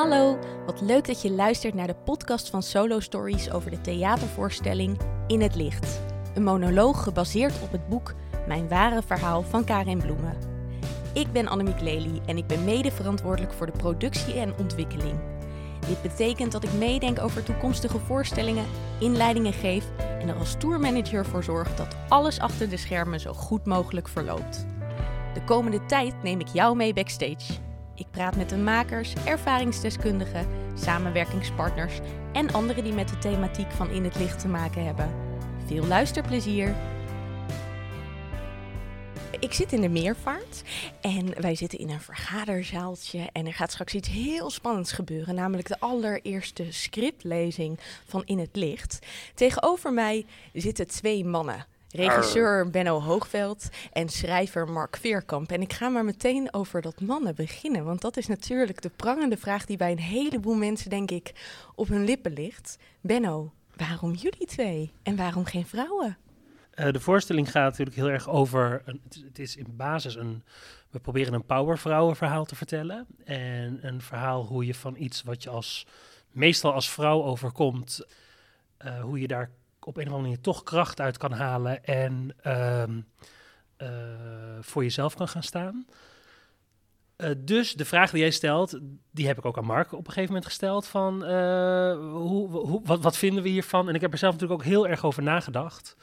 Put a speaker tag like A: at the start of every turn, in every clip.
A: Hallo, wat leuk dat je luistert naar de podcast van Solo Stories over de theatervoorstelling In het Licht. Een monoloog gebaseerd op het boek Mijn ware verhaal van Karin Bloemen. Ik ben Annemiek Lely en ik ben mede verantwoordelijk voor de productie en ontwikkeling. Dit betekent dat ik meedenk over toekomstige voorstellingen, inleidingen geef en er als tourmanager voor zorg dat alles achter de schermen zo goed mogelijk verloopt. De komende tijd neem ik jou mee backstage. Ik praat met de makers, ervaringsdeskundigen, samenwerkingspartners en anderen die met de thematiek van In het Licht te maken hebben. Veel luisterplezier! Ik zit in de meervaart en wij zitten in een vergaderzaaltje en er gaat straks iets heel spannends gebeuren, namelijk de allereerste scriptlezing van In het Licht. Tegenover mij zitten twee mannen. Regisseur Benno Hoogveld en schrijver Mark Veerkamp. En ik ga maar meteen over dat mannen beginnen. Want dat is natuurlijk de prangende vraag die bij een heleboel mensen, denk ik, op hun lippen ligt. Benno, waarom jullie twee? En waarom geen vrouwen?
B: Uh, de voorstelling gaat natuurlijk heel erg over. Een, het, is in basis een. We proberen een powervrouwenverhaal te vertellen. En een verhaal hoe je van iets wat je als meestal als vrouw overkomt. Uh, hoe je daar op een of andere manier toch kracht uit kan halen en um, uh, voor jezelf kan gaan staan. Uh, dus de vraag die jij stelt, die heb ik ook aan Mark op een gegeven moment gesteld van uh, hoe, hoe, wat, wat, vinden we hiervan? En ik heb er zelf natuurlijk ook heel erg over nagedacht.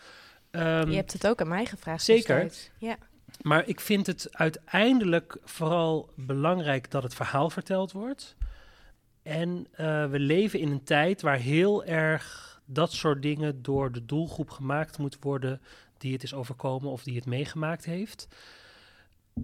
A: Um, Je hebt het ook aan mij gevraagd.
B: Zeker. Ja. Maar ik vind het uiteindelijk vooral belangrijk dat het verhaal verteld wordt. En we leven in een tijd waar heel erg dat soort dingen door de doelgroep gemaakt moet worden die het is overkomen of die het meegemaakt heeft.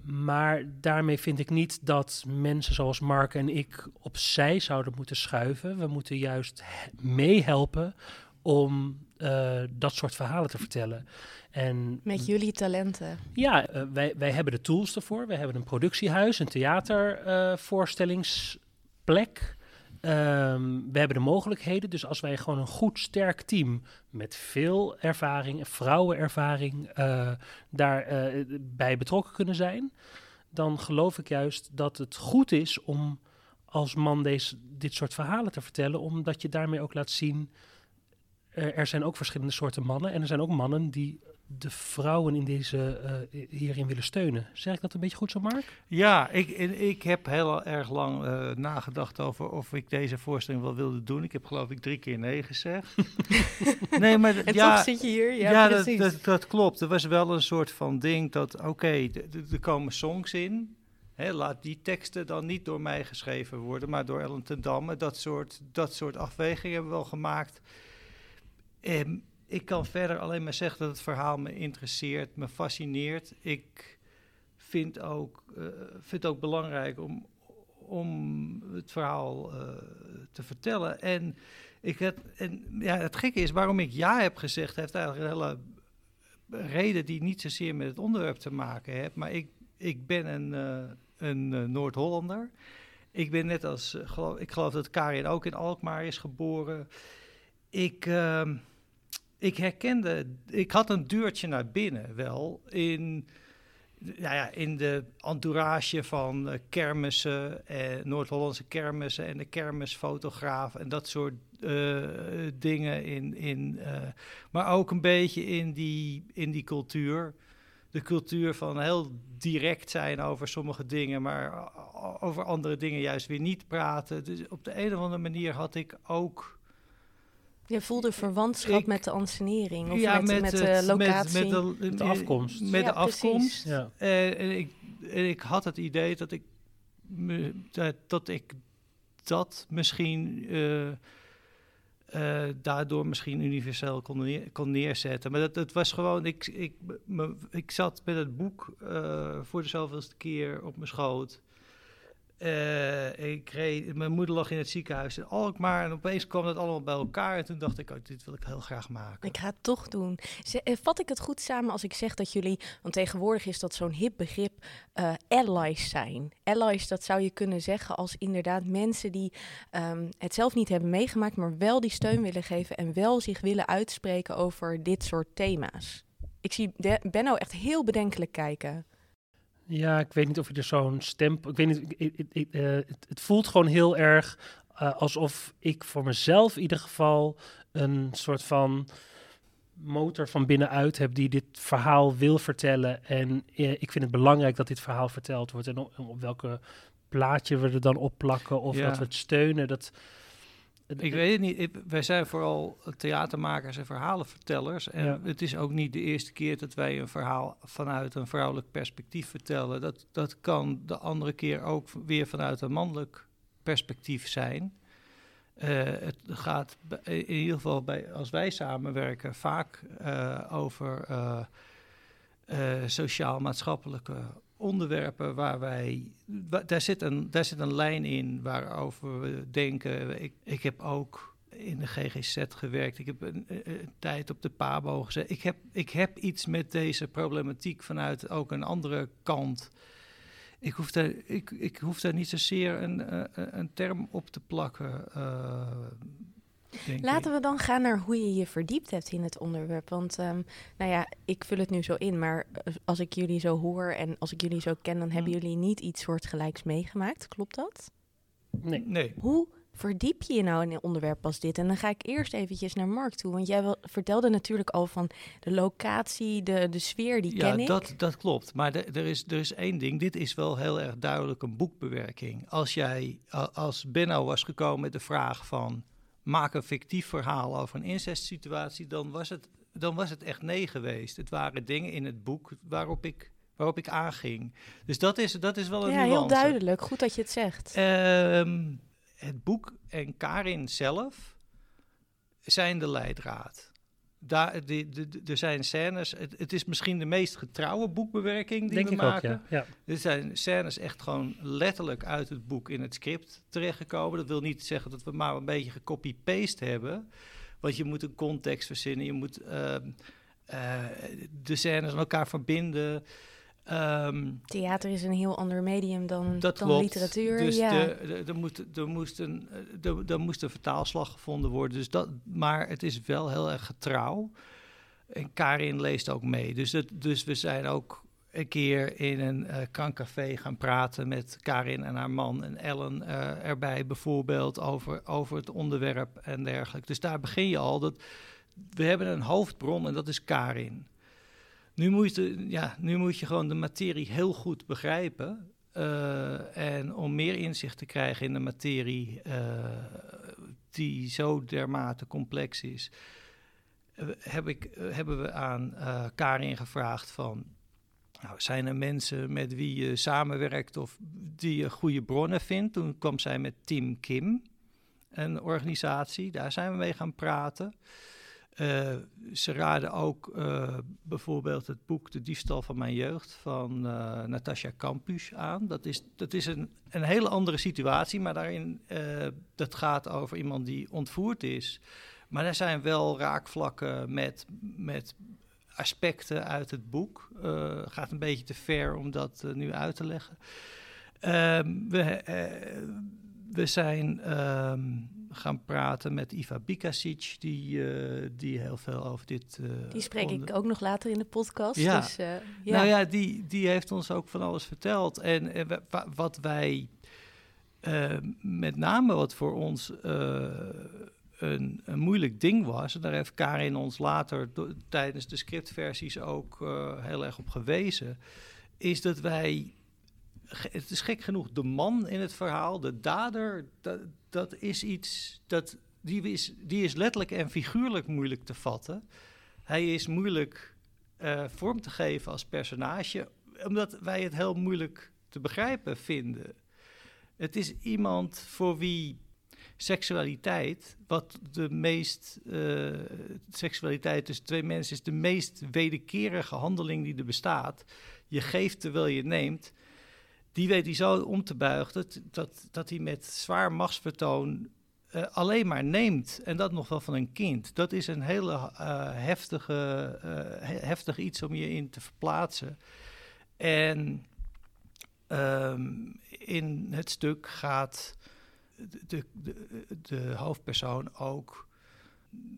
B: Maar daarmee vind ik niet dat mensen zoals Mark en ik opzij zouden moeten schuiven. We moeten juist meehelpen om uh, dat soort verhalen te vertellen.
A: En, Met jullie talenten.
B: Ja, uh, wij, wij hebben de tools ervoor. We hebben een productiehuis, een theatervoorstellingsplek. Uh, Um, we hebben de mogelijkheden, dus als wij gewoon een goed, sterk team met veel ervaring, vrouwenervaring, uh, daarbij uh, bij betrokken kunnen zijn, dan geloof ik juist dat het goed is om als man deze, dit soort verhalen te vertellen, omdat je daarmee ook laat zien, uh, er zijn ook verschillende soorten mannen en er zijn ook mannen die de vrouwen in deze, uh, hierin willen steunen. Zeg ik dat een beetje goed zo, Mark?
C: Ja, ik, ik heb heel erg lang uh, nagedacht over of ik deze voorstelling wel wilde doen. Ik heb geloof ik drie keer nee gezegd.
A: nee, maar en ja, toch zit je hier? Ja,
C: ja dat, dat, dat, klopt. Er was wel een soort van ding dat, oké, okay, er komen songs in. Hè, laat die teksten dan niet door mij geschreven worden, maar door Ellen ten Damme. Dat soort, dat soort afwegingen hebben we wel gemaakt. Um, ik kan verder alleen maar zeggen dat het verhaal me interesseert, me fascineert. Ik vind ook, uh, vind ook belangrijk om, om het verhaal uh, te vertellen. En, ik heb, en ja, het gekke is, waarom ik ja heb gezegd, heeft eigenlijk een hele reden die niet zozeer met het onderwerp te maken heeft. Maar ik, ik ben een, uh, een Noord-Hollander. Ik ben net als, geloof, ik geloof dat Karin ook in Alkmaar is geboren. Ik ehm, ik herkende, ik had een deurtje naar binnen wel in, ja, in de entourage van uh, kermissen, eh, Noord-Hollandse kermissen en de kermisfotograaf en dat soort uh, dingen. In, in, uh, maar ook een beetje in die, in die cultuur. De cultuur van heel direct zijn over sommige dingen, maar over andere dingen juist weer niet praten. Dus op de een of andere manier had ik ook
A: je voelde verwantschap ik, met de ansenering of ja, met, met, met de locatie?
B: Met, met, de, afkomst.
C: Met ja, de afkomst. Ja. Uh, en, ik, en ik had het idee dat ik, me, dat, dat ik dat misschien uh, uh, daardoor misschien universeel kon, neer, kon neerzetten. Maar dat, dat was gewoon, ik, ik, me, ik zat met het boek voor de zoveelste keer op mijn schoot. Uh, ik reed, mijn moeder lag in het ziekenhuis in Alkmaar en opeens kwam dat allemaal bij elkaar. En toen dacht ik, oh, dit wil ik heel graag maken.
A: Ik ga het toch doen. Eh, vat ik het goed samen als ik zeg dat jullie, want tegenwoordig is dat zo'n hip begrip, uh, allies zijn. Allies, dat zou je kunnen zeggen als inderdaad mensen die um, het zelf niet hebben meegemaakt, maar wel die steun willen geven en wel zich willen uitspreken over dit soort thema's. Ik zie Benno echt heel bedenkelijk kijken.
B: Ja, ik weet niet of je er zo'n stempel... Ik weet niet, ik- ik- ik, eh, het, het voelt gewoon heel erg eh, alsof ik voor mezelf in ieder geval een soort van motor van binnenuit heb die dit verhaal wil vertellen. En eh, ik vind het belangrijk dat dit verhaal verteld wordt. En op, op welke plaatje we er dan op plakken of
C: Ja.
B: dat we het steunen. Dat,
C: Ik weet het niet. Ik- wij zijn vooral theatermakers en verhalenvertellers. En
B: Ja.
C: het is ook niet de eerste keer dat wij een verhaal vanuit een vrouwelijk perspectief vertellen. Dat, dat kan de andere keer ook weer vanuit een mannelijk perspectief zijn. Eh, het gaat in ieder geval bij, als wij samenwerken vaak eh, over eh, sociaal-maatschappelijke onderwerpen waar wij. daar, zit een, daar zit een lijn in waarover we denken. Ik, ik heb ook in de GGZ gewerkt. Ik heb een, een- een tijd op de PABO gezet. Ik heb, ik heb iets met deze problematiek vanuit ook een andere kant. Ik hoef daar, ik, ik hoef niet zozeer een, eh, een term op te plakken. eh, ik.
A: Laten we dan gaan naar hoe je je verdiept hebt in het onderwerp. Want, ehm, nou ja, ik vul het nu zo in, maar eh, als ik jullie zo hoor en als ik jullie zo ken, dan hebben
C: Mm.
A: jullie niet iets soortgelijks meegemaakt. Klopt dat?
B: nee.
C: Nee.
A: Hoe verdiep je je nou in een onderwerp als dit? En dan ga ik eerst eventjes naar Mark toe, want jij wel, vertelde natuurlijk al van de locatie, de, de sfeer, die
C: ja,
A: ken ik.
C: Dat, dat klopt. Maar de- er, is, er is één ding. Dit is wel heel erg duidelijk een boekbewerking. Als jij, als Benno was gekomen met de vraag van... maak een fictief verhaal over een incestsituatie... dan was het, dan was het echt nee geweest. Het waren dingen in het boek waarop ik, waarop ik aanging. Dus dat is, dat is wel een
A: ja, heel
C: nuance.
A: duidelijk. Goed dat je het zegt.
C: Ehm, het boek en Karin zelf zijn de leidraad. Daar, die, er zijn scènes. Het, het is misschien de meest getrouwe boekbewerking die
B: Denk
C: we
B: ik
C: maken.
B: ook, ja. ja.
C: Er zijn scènes echt gewoon letterlijk uit het boek in het script terechtgekomen. Dat wil niet zeggen dat we maar een beetje gecopy-paste hebben. Want je moet een context verzinnen. Je moet ehm, eh, de scènes aan elkaar verbinden. Ehm,
A: Theater is een heel ander medium dan,
C: dat
A: dan
C: klopt.
A: literatuur.
C: Dus
A: ja.
C: er, er, moest een, moest een vertaalslag gevonden worden. Dus dat, maar het is wel heel erg getrouw. En Karin leest ook mee. Dus, het, dus we zijn ook een keer in een eh krankcafé gaan praten met Karin en haar man en Ellen eh, erbij bijvoorbeeld over, over het onderwerp en dergelijke. Dus daar begin je al. Dat, we hebben een hoofdbron en dat is Karin. Nu moet, je, ja, nu moet je gewoon de materie heel goed begrijpen. Eh, en om meer inzicht te krijgen in de materie eh, die zo dermate complex is, eh, heb ik, hebben we aan Karin gevraagd van... Nou, zijn er mensen met wie je samenwerkt of die je goede bronnen vindt? Toen kwam zij met Team Kim, een organisatie. Daar zijn we mee gaan praten. Eh, ze raden ook eh, bijvoorbeeld het boek De Diefstal van Mijn Jeugd van eh Natasja Campus aan. Dat is, dat is een, een hele andere situatie, maar daarin dat gaat over iemand die ontvoerd is. Maar er zijn wel raakvlakken met, met aspecten uit het boek. Gaat een beetje te ver om dat nu uit te leggen. Ehm, we, we zijn ehm, gaan praten met Iva Bikasic, die, eh, die heel veel over dit... eh,
A: Die spreek
C: onder-
A: ik ook nog later in de podcast.
C: Ja.
A: Dus, eh, ja.
C: nou ja, die, die heeft ons ook van alles verteld. En, wa- wat wij, met name wat voor ons een, een moeilijk ding was, en daar heeft Karin ons later tijdens de scriptversies ook heel erg op gewezen, is dat wij, het is gek genoeg, de man in het verhaal, de dader, dat, dat is iets, dat, die, is, die is letterlijk en figuurlijk moeilijk te vatten. Hij is moeilijk eh, vorm te geven als personage, omdat wij het heel moeilijk te begrijpen vinden. Het is iemand voor wie seksualiteit, wat de meest. eh, seksualiteit tussen twee mensen is de meest wederkerige handeling die er bestaat. Je geeft terwijl je neemt. Die weet hij zo om te buigen dat, dat, hij met zwaar machtsvertoon eh, alleen maar neemt. En dat nog wel van een kind. Dat is een hele eh, heftige, eh, he- heftig iets om je in te verplaatsen. En ehm, in het stuk gaat de, de, de hoofdpersoon ook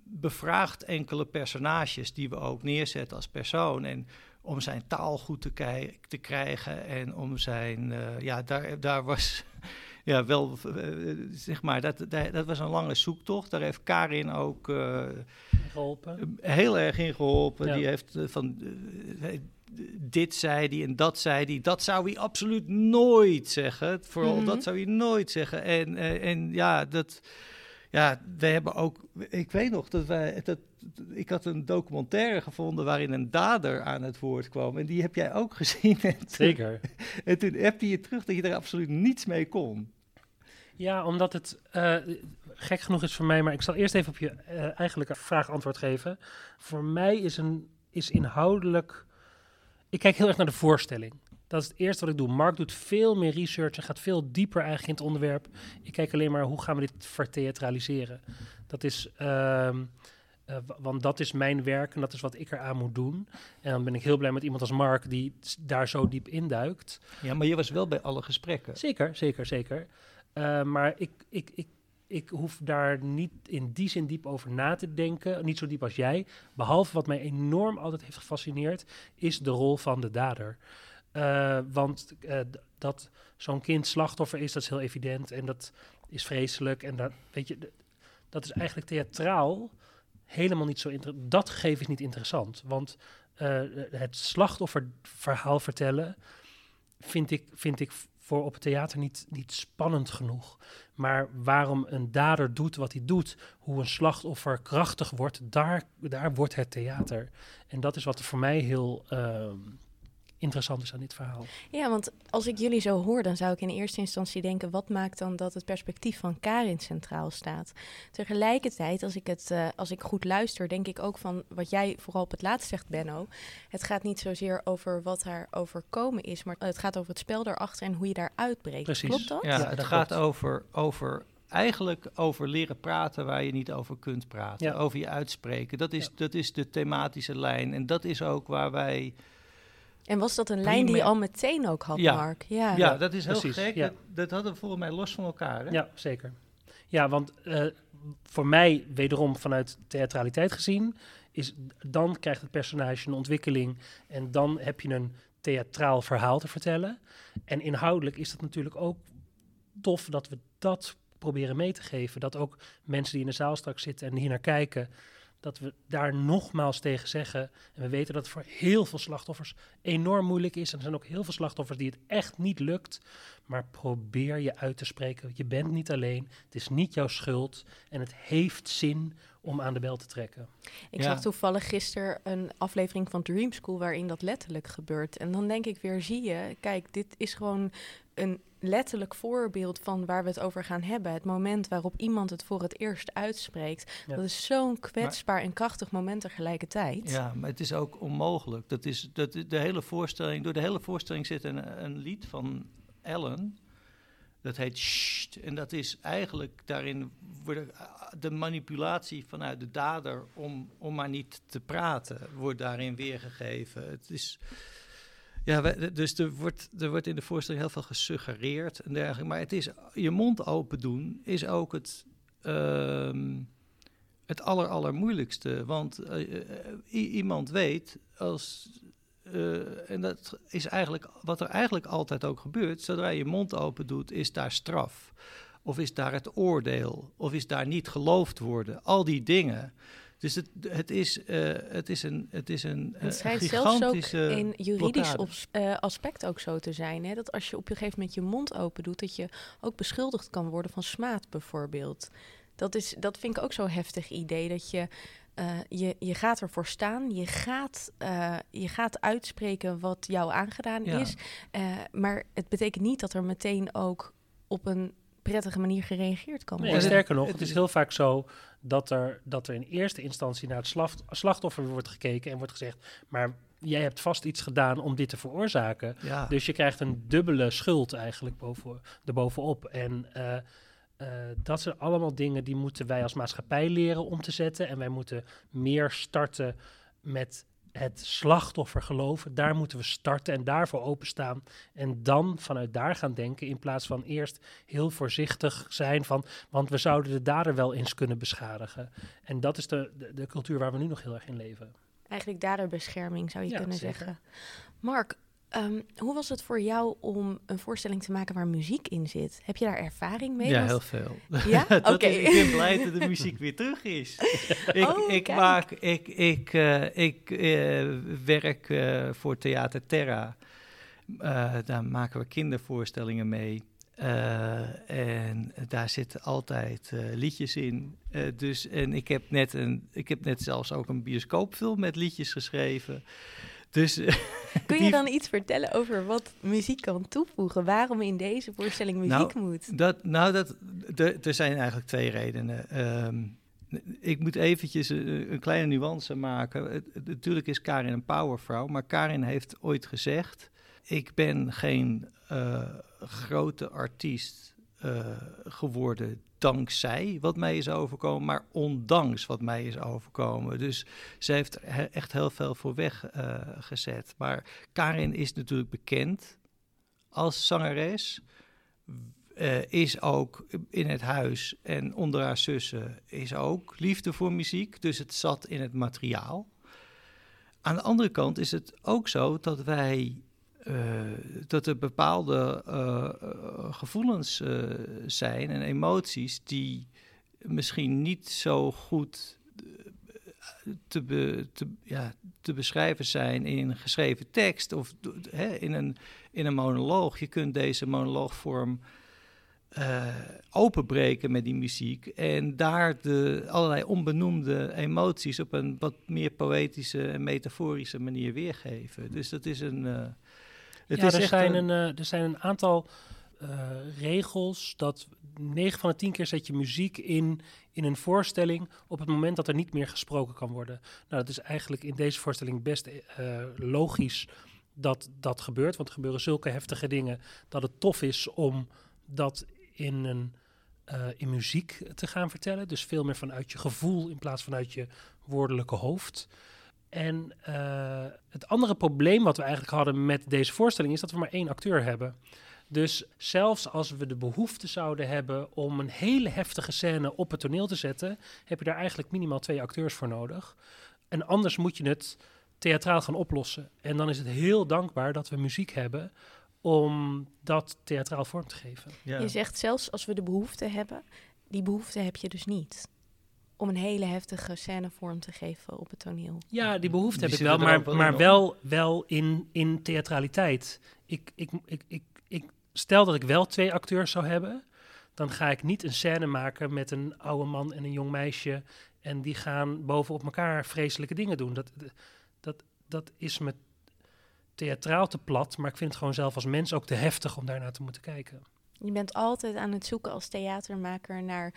C: bevraagt enkele personages die we ook neerzetten als persoon. En om zijn taal goed te, kei- te krijgen en om zijn, eh, ja, daar, daar was, ja, wel, eh, zeg maar, dat, dat, dat was een lange zoektocht. Daar heeft Karin ook eh,
B: Geholpen.
C: heel erg in geholpen.
B: Ja.
C: Die heeft van, dit zei die en dat zei die. Dat zou hij absoluut nooit zeggen. Vooral
A: Mhm.
C: dat zou hij nooit zeggen. En, en ja, dat... Ja, we hebben ook. Ik weet nog dat wij. Dat, ik had een documentaire gevonden waarin een dader aan het woord kwam. En die heb jij ook gezien. En toen,
B: Zeker.
C: en toen heb je je terug dat je er absoluut niets mee kon.
B: Ja, omdat het eh, gek genoeg is voor mij, maar ik zal eerst even op je eh, eigenlijke vraag antwoord geven. Voor mij is, een, is inhoudelijk. Ik kijk heel erg naar de voorstelling. Dat is het eerste wat ik doe. Mark doet veel meer research en gaat veel dieper eigenlijk in het onderwerp. Ik kijk alleen maar hoe gaan we dit vertheatraliseren. Dat is. ehm, eh, wa- want dat is mijn werk en dat is wat ik eraan moet doen. En dan ben ik heel blij met iemand als Mark die daar zo diep induikt.
C: Ja, maar je was wel bij alle gesprekken.
B: Zeker, zeker, zeker. Eh, maar ik, ik, ik, ik hoef daar niet in die zin diep over na te denken. Niet zo diep als jij. Behalve wat mij enorm altijd heeft gefascineerd, is de rol van de dader. Eh, want dat zo'n kind slachtoffer is, dat is heel evident. En dat is vreselijk. En dat, weet je, dat is eigenlijk theatraal helemaal niet zo interessant. Dat gegeven is niet interessant. Want eh, het slachtofferverhaal vertellen vind ik, vind ik voor op het theater niet, niet spannend genoeg. Maar waarom een dader doet wat hij doet, hoe een slachtoffer krachtig wordt, daar, daar wordt het theater. En dat is wat voor mij heel ehm, interessant is aan dit verhaal.
A: Ja, want als ik jullie zo hoor, dan zou ik in eerste instantie denken: wat maakt dan dat het perspectief van Karin centraal staat? Tegelijkertijd, als ik, het, eh, als ik goed luister, denk ik ook van wat jij vooral op het laatst zegt, Benno. Het gaat niet zozeer over wat haar overkomen is, maar het gaat over het spel daarachter en hoe je daar uitbreekt.
B: Precies.
A: Klopt dat?
C: Ja,
B: Ja,
C: het
B: dat
C: gaat
B: klopt.
C: over, over eigenlijk over leren praten waar je niet over kunt praten.
B: Ja.
C: Over je uitspreken. Dat is,
B: Ja.
C: dat is de thematische lijn. En dat is ook waar wij.
A: En was dat een lijn die je al meteen ook had,
C: Ja.
A: Mark? Ja.
C: Ja, dat is heel
B: precies,
C: gek.
B: ja.
C: Dat, dat hadden we volgens mij los van elkaar. Hè?
B: Ja, zeker. Ja, want eh, voor mij, wederom vanuit theatraliteit gezien, is dan krijgt het personage een ontwikkeling en dan heb je een theatraal verhaal te vertellen. En inhoudelijk is het natuurlijk ook tof dat we dat proberen mee te geven. Dat ook mensen die in de zaal straks zitten en hier naar kijken, dat we daar nogmaals tegen zeggen. En we weten dat het voor heel veel slachtoffers enorm moeilijk is. En er zijn ook heel veel slachtoffers die het echt niet lukt. Maar probeer je uit te spreken. Je bent niet alleen. Het is niet jouw schuld. En het heeft zin om aan de bel te trekken.
A: Ik
C: Ja.
A: zag toevallig gisteren een aflevering van Dream School waarin dat letterlijk gebeurt. En dan denk ik weer, zie je, kijk, dit is gewoon een letterlijk voorbeeld van waar we het over gaan hebben. Het moment waarop iemand het voor het eerst uitspreekt.
B: Ja.
A: Dat is zo'n kwetsbaar en krachtig moment tegelijkertijd.
C: Ja, maar het is ook onmogelijk. Dat is, dat, de hele voorstelling, door de hele voorstelling zit een, een lied van Ellen. Dat heet Sst. En dat is eigenlijk daarin worden, de manipulatie vanuit de dader om, om maar niet te praten, wordt daarin weergegeven. Het is. Ja, dus er wordt, er wordt in de voorstelling heel veel gesuggereerd en dergelijke. Maar het is je mond open doen is ook het. ehm, het aller, allermoeilijkste. Want eh, eh, iemand weet als. eh, en dat is eigenlijk wat er eigenlijk altijd ook gebeurt. Zodra je mond open doet, is daar straf. Of is daar het oordeel. Of is daar niet geloofd worden. Al die dingen. Dus het, het, is, eh, het is een, het is een,
A: Het
C: eh,
A: schijnt zelfs ook in juridisch op, eh, aspect ook zo te zijn. Hè? Dat als je op een gegeven moment je mond open doet, dat je ook beschuldigd kan worden van smaad bijvoorbeeld. Dat, is, dat vind ik ook zo'n heftig idee. Dat je, je, je gaat ervoor staan, je gaat, je gaat uitspreken wat jou aangedaan
C: Ja.
A: is. Maar het betekent niet dat er meteen ook op een prettige manier gereageerd kan
B: Nee,
A: worden.
B: sterker nog,
C: het
B: is heel vaak zo dat er, dat er in eerste instantie naar het slacht- slachtoffer wordt gekeken en wordt gezegd, maar jij hebt vast iets gedaan om dit te veroorzaken.
C: Ja.
B: Dus je krijgt een dubbele schuld eigenlijk boven, erbovenop. En eh, eh, dat zijn allemaal dingen die moeten wij als maatschappij leren om te zetten. En wij moeten meer starten met het slachtoffer geloven. Daar moeten we starten en daarvoor openstaan. En dan vanuit daar gaan denken. In plaats van eerst heel voorzichtig zijn van. Want we zouden de dader wel eens kunnen beschadigen. En dat is de, de, de cultuur waar we nu nog heel erg in leven.
A: Eigenlijk daderbescherming zou je
B: Ja,
A: kunnen
B: zeker.
A: zeggen. Mark, ehm, hoe was het voor jou om een voorstelling te maken waar muziek in zit? Heb je daar ervaring mee?
C: Ja, heel veel.
A: Ja? Oké.
C: ik ben blij dat de muziek weer terug is. ik,
A: Oh,
C: ik, maak, ik, ik, eh, ik eh, werk eh, voor Theater Terra. Daar maken we kindervoorstellingen mee. En daar zitten altijd liedjes in. Dus, en ik heb, net een, ik heb net zelfs ook een bioscoopfilm met liedjes geschreven. Dus
A: Kun je
C: die-
A: dan iets vertellen over wat muziek kan toevoegen? Waarom in deze voorstelling muziek
C: Nou,
A: moet?
C: Dat, nou, dat, er zijn eigenlijk twee redenen. Ehm, ik moet eventjes een, een kleine nuance maken. Het- het- natuurlijk is Karin een powervrouw, maar Karin heeft ooit gezegd... ik ben geen eh, grote artiest eh, geworden dankzij wat mij is overkomen... maar ondanks wat mij is overkomen. Dus ze heeft er echt heel veel voor weg eh, gezet. Maar Karin is natuurlijk bekend als zangeres eh, is ook in het huis en onder haar zussen is ook liefde voor muziek. Dus het zat in het materiaal. Aan de andere kant is het ook zo dat wij. Eh, dat er bepaalde eh, eh, gevoelens zijn en emoties die misschien niet zo goed te, te, ja, te beschrijven zijn in geschreven tekst of hè, in, een, in een monoloog. Je kunt deze monoloogvorm openbreken met die muziek en daar de allerlei onbenoemde emoties op een wat meer poëtische en metaforische manier weergeven. Dus dat is een. Het
B: ja,
C: is
B: er,
C: echt
B: zijn
C: een-
B: een, eh, er zijn een aantal eh, regels dat 9 van de 10 keer zet je muziek in in een voorstelling op het moment dat er niet meer gesproken kan worden. Nou, dat is eigenlijk in deze voorstelling best eh, logisch dat dat gebeurt, want er gebeuren zulke heftige dingen dat het tof is om dat in een in muziek te gaan vertellen. Dus veel meer vanuit je gevoel in plaats vanuit je woordelijke hoofd. En eh, het andere probleem wat we eigenlijk hadden met deze voorstelling is dat we maar één acteur hebben. Dus zelfs als we de behoefte zouden hebben om een hele heftige scène op het toneel te zetten, heb je daar eigenlijk minimaal twee acteurs voor nodig. En anders moet je het theatraal gaan oplossen. En dan is het heel dankbaar dat we muziek hebben om dat theatraal vorm te geven.
C: ja.
A: Je zegt zelfs als we de behoefte hebben, die behoefte heb je dus niet. Om een hele heftige scène vorm te geven op het toneel.
B: Ja, die behoefte
C: Die
B: heb ik wel, maar,
C: wel
B: maar
C: in,
B: wel, wel in, in theatraliteit. Ik, ik, ik, ik, ik, stel dat ik wel twee acteurs zou hebben, dan ga ik niet een scène maken met een oude man en een jong meisje en die gaan bovenop elkaar vreselijke dingen doen. Dat, dat, dat is me theatraal te plat, maar ik vind het gewoon zelf als mens ook te heftig om daarnaar te moeten kijken.
A: Je bent altijd aan het zoeken als theatermaker naar...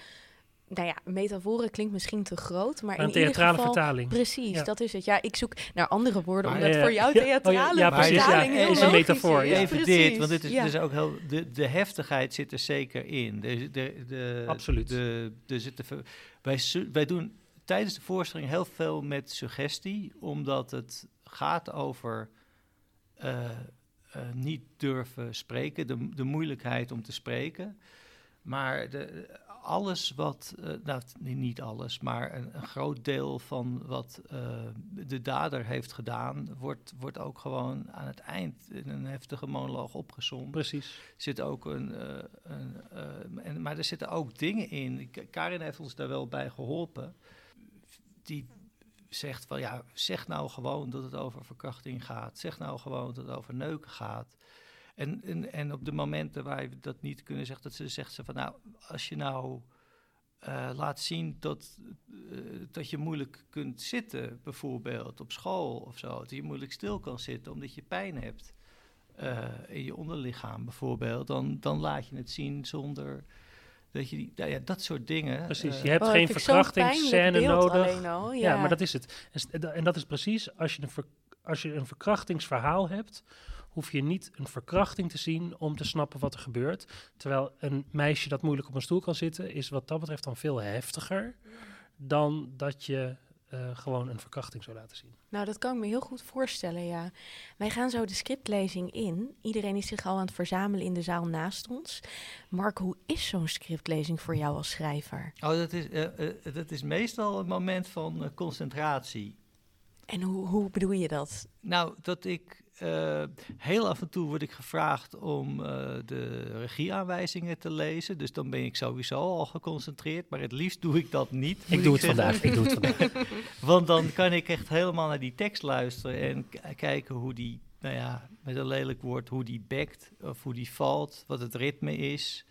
A: Nou ja, metaforen klinkt misschien te groot, maar
B: Een
A: in ieder
B: theatrale
A: geval...
B: vertaling.
A: Precies,
B: Ja.
A: dat is het. Ja, ik zoek naar andere woorden,
C: Maar,
A: omdat
B: eh,
A: voor jou
B: ja, oh ja,
A: theatrale
B: ja, precies, ja.
A: vertaling heel
B: Is een metafoor, ja.
C: Even
A: precies,
C: dit, want dit is,
A: ja.
C: dit is ook heel, de, de heftigheid zit er zeker in. De, de, de,
B: Absoluut.
C: De, de zit wij, wij doen tijdens de voorstelling heel veel met suggestie, omdat het gaat over eh, eh, niet durven spreken, de, de moeilijkheid om te spreken. Maar de, alles wat, eh, nou niet alles, maar een, een groot deel van wat eh, de dader heeft gedaan, wordt, wordt ook gewoon aan het eind in een heftige monoloog opgezomd.
B: Precies.
C: zit ook een, eh, een en, maar er zitten ook dingen in. Karin heeft ons daar wel bij geholpen. Die zegt van ja, zeg nou gewoon dat het over verkrachting gaat. Zeg nou gewoon dat het over neuken gaat. En, en, en op de momenten waar we dat niet kunnen zeggen, dat ze zegt ze van nou, als je nou eh, laat zien dat, eh, dat je moeilijk kunt zitten, bijvoorbeeld op school of zo, dat je moeilijk stil kan zitten omdat je pijn hebt eh, in je onderlichaam bijvoorbeeld, dan, dan laat je het zien zonder dat je die, nou ja, dat soort dingen.
B: Precies. Je hebt
A: Oh,
B: geen verkrachtingsscène nodig.
A: al,
B: Ja.
A: Ja,
B: maar dat is het. En, dat is precies, als je, een ver- als je een verkrachtingsverhaal hebt, hoef je niet een verkrachting te zien om te snappen wat er gebeurt. Terwijl een meisje dat moeilijk op een stoel kan zitten, is wat dat betreft dan veel heftiger dan dat je eh, gewoon een verkrachting zou laten zien.
A: Nou, dat kan ik me heel goed voorstellen, ja. Wij gaan zo de scriptlezing in. Iedereen is zich al aan het verzamelen in de zaal naast ons. Mark, hoe is zo'n scriptlezing voor jou als schrijver?
C: Oh, dat is, eh, eh, dat is meestal een moment van concentratie.
A: En hoe, hoe bedoel je dat?
C: Nou, dat ik uh, heel af en toe word ik gevraagd om uh, de regieaanwijzingen te lezen. Dus dan ben ik sowieso al geconcentreerd. Maar het liefst doe ik dat niet.
B: Ik doe het vandaag. Ik doe het vandaag.
C: Want dan kan ik echt helemaal naar die tekst luisteren en kijken hoe die, nou ja, met een lelijk woord, hoe die bekt of hoe die valt, wat het ritme is.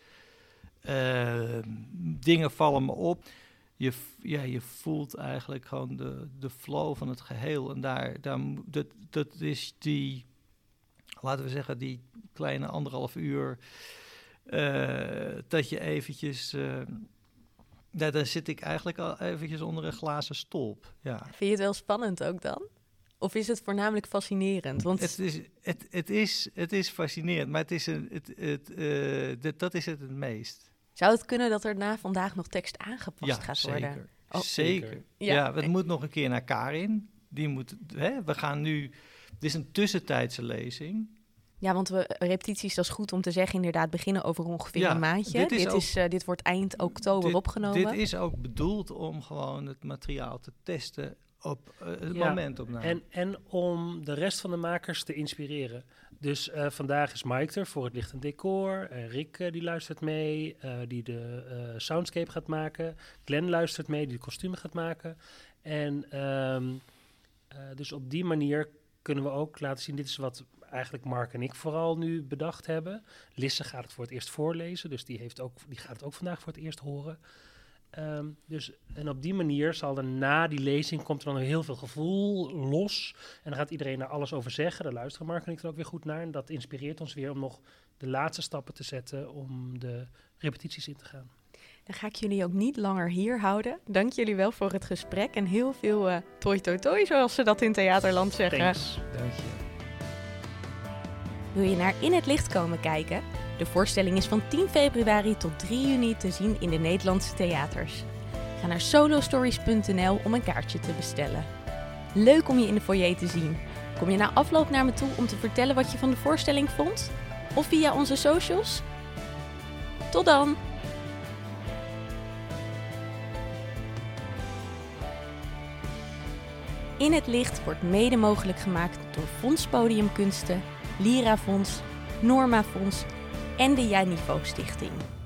C: Uh, dingen vallen me op je, ja, je voelt eigenlijk gewoon de, de flow van het geheel. En daar, daar, dat, dat is die, laten we zeggen, die kleine anderhalf uur. Uh, dat je eventjes. Uh, ja, dan zit ik eigenlijk al eventjes onder een glazen stolp. Ja.
A: Vind je het wel spannend ook dan? Of is het voornamelijk fascinerend? Want...
C: Het, is, het, het, is, het is fascinerend, maar het is een, het, het, uh, dat, dat is het het meest.
A: Zou het kunnen dat er na vandaag nog tekst aangepast gaat
C: zeker.
A: worden?
C: Oh. Zeker. Ja, ja het moet nog een keer naar Karin. Die moet, hè, we gaan nu. Dit is een tussentijdse lezing.
A: Ja, want we repetities, dat is goed om te zeggen, inderdaad beginnen over ongeveer een maandje. Dit, is dit, is, uh, dit wordt eind oktober opgenomen.
C: Dit is ook bedoeld om gewoon het materiaal te testen op uh, het ja, moment opname.
B: En, en om de rest van de makers te inspireren. Dus uh, vandaag is Mike er voor het licht en decor. Uh, Rick uh, die luistert mee, die de soundscape gaat maken. Glenn luistert mee, die de kostumen gaat maken. En um, dus op die manier kunnen we ook laten zien, dit is wat eigenlijk Mark en ik vooral nu bedacht hebben. Lisse gaat het voor het eerst voorlezen, dus die, heeft ook, die gaat het ook vandaag voor het eerst horen. Um, dus, en op die manier zal er na die lezing komt er dan heel veel gevoel los. En dan gaat iedereen daar alles over zeggen. Daar luisteren Mark en ik er ook weer goed naar. En dat inspireert ons weer om nog de laatste stappen te zetten om de repetities in te gaan.
A: Dan ga ik jullie ook niet langer hier houden. Dank jullie wel voor het gesprek en heel veel uh, toi toi toi, zoals ze dat in Theaterland zeggen.
C: Thanks. Dank je.
A: Wil je naar In het Licht komen kijken? De voorstelling is van 10 februari tot 3 juni te zien in de Nederlandse theaters. Ga naar solostories.nl om een kaartje te bestellen. Leuk om je in de foyer te zien. Kom je na afloop naar me toe om te vertellen wat je van de voorstelling vond? Of via onze socials? Tot dan! In het licht wordt mede mogelijk gemaakt door Fonds Podiumkunsten, Lira Fonds, Norma Fonds en de Janivo Stichting.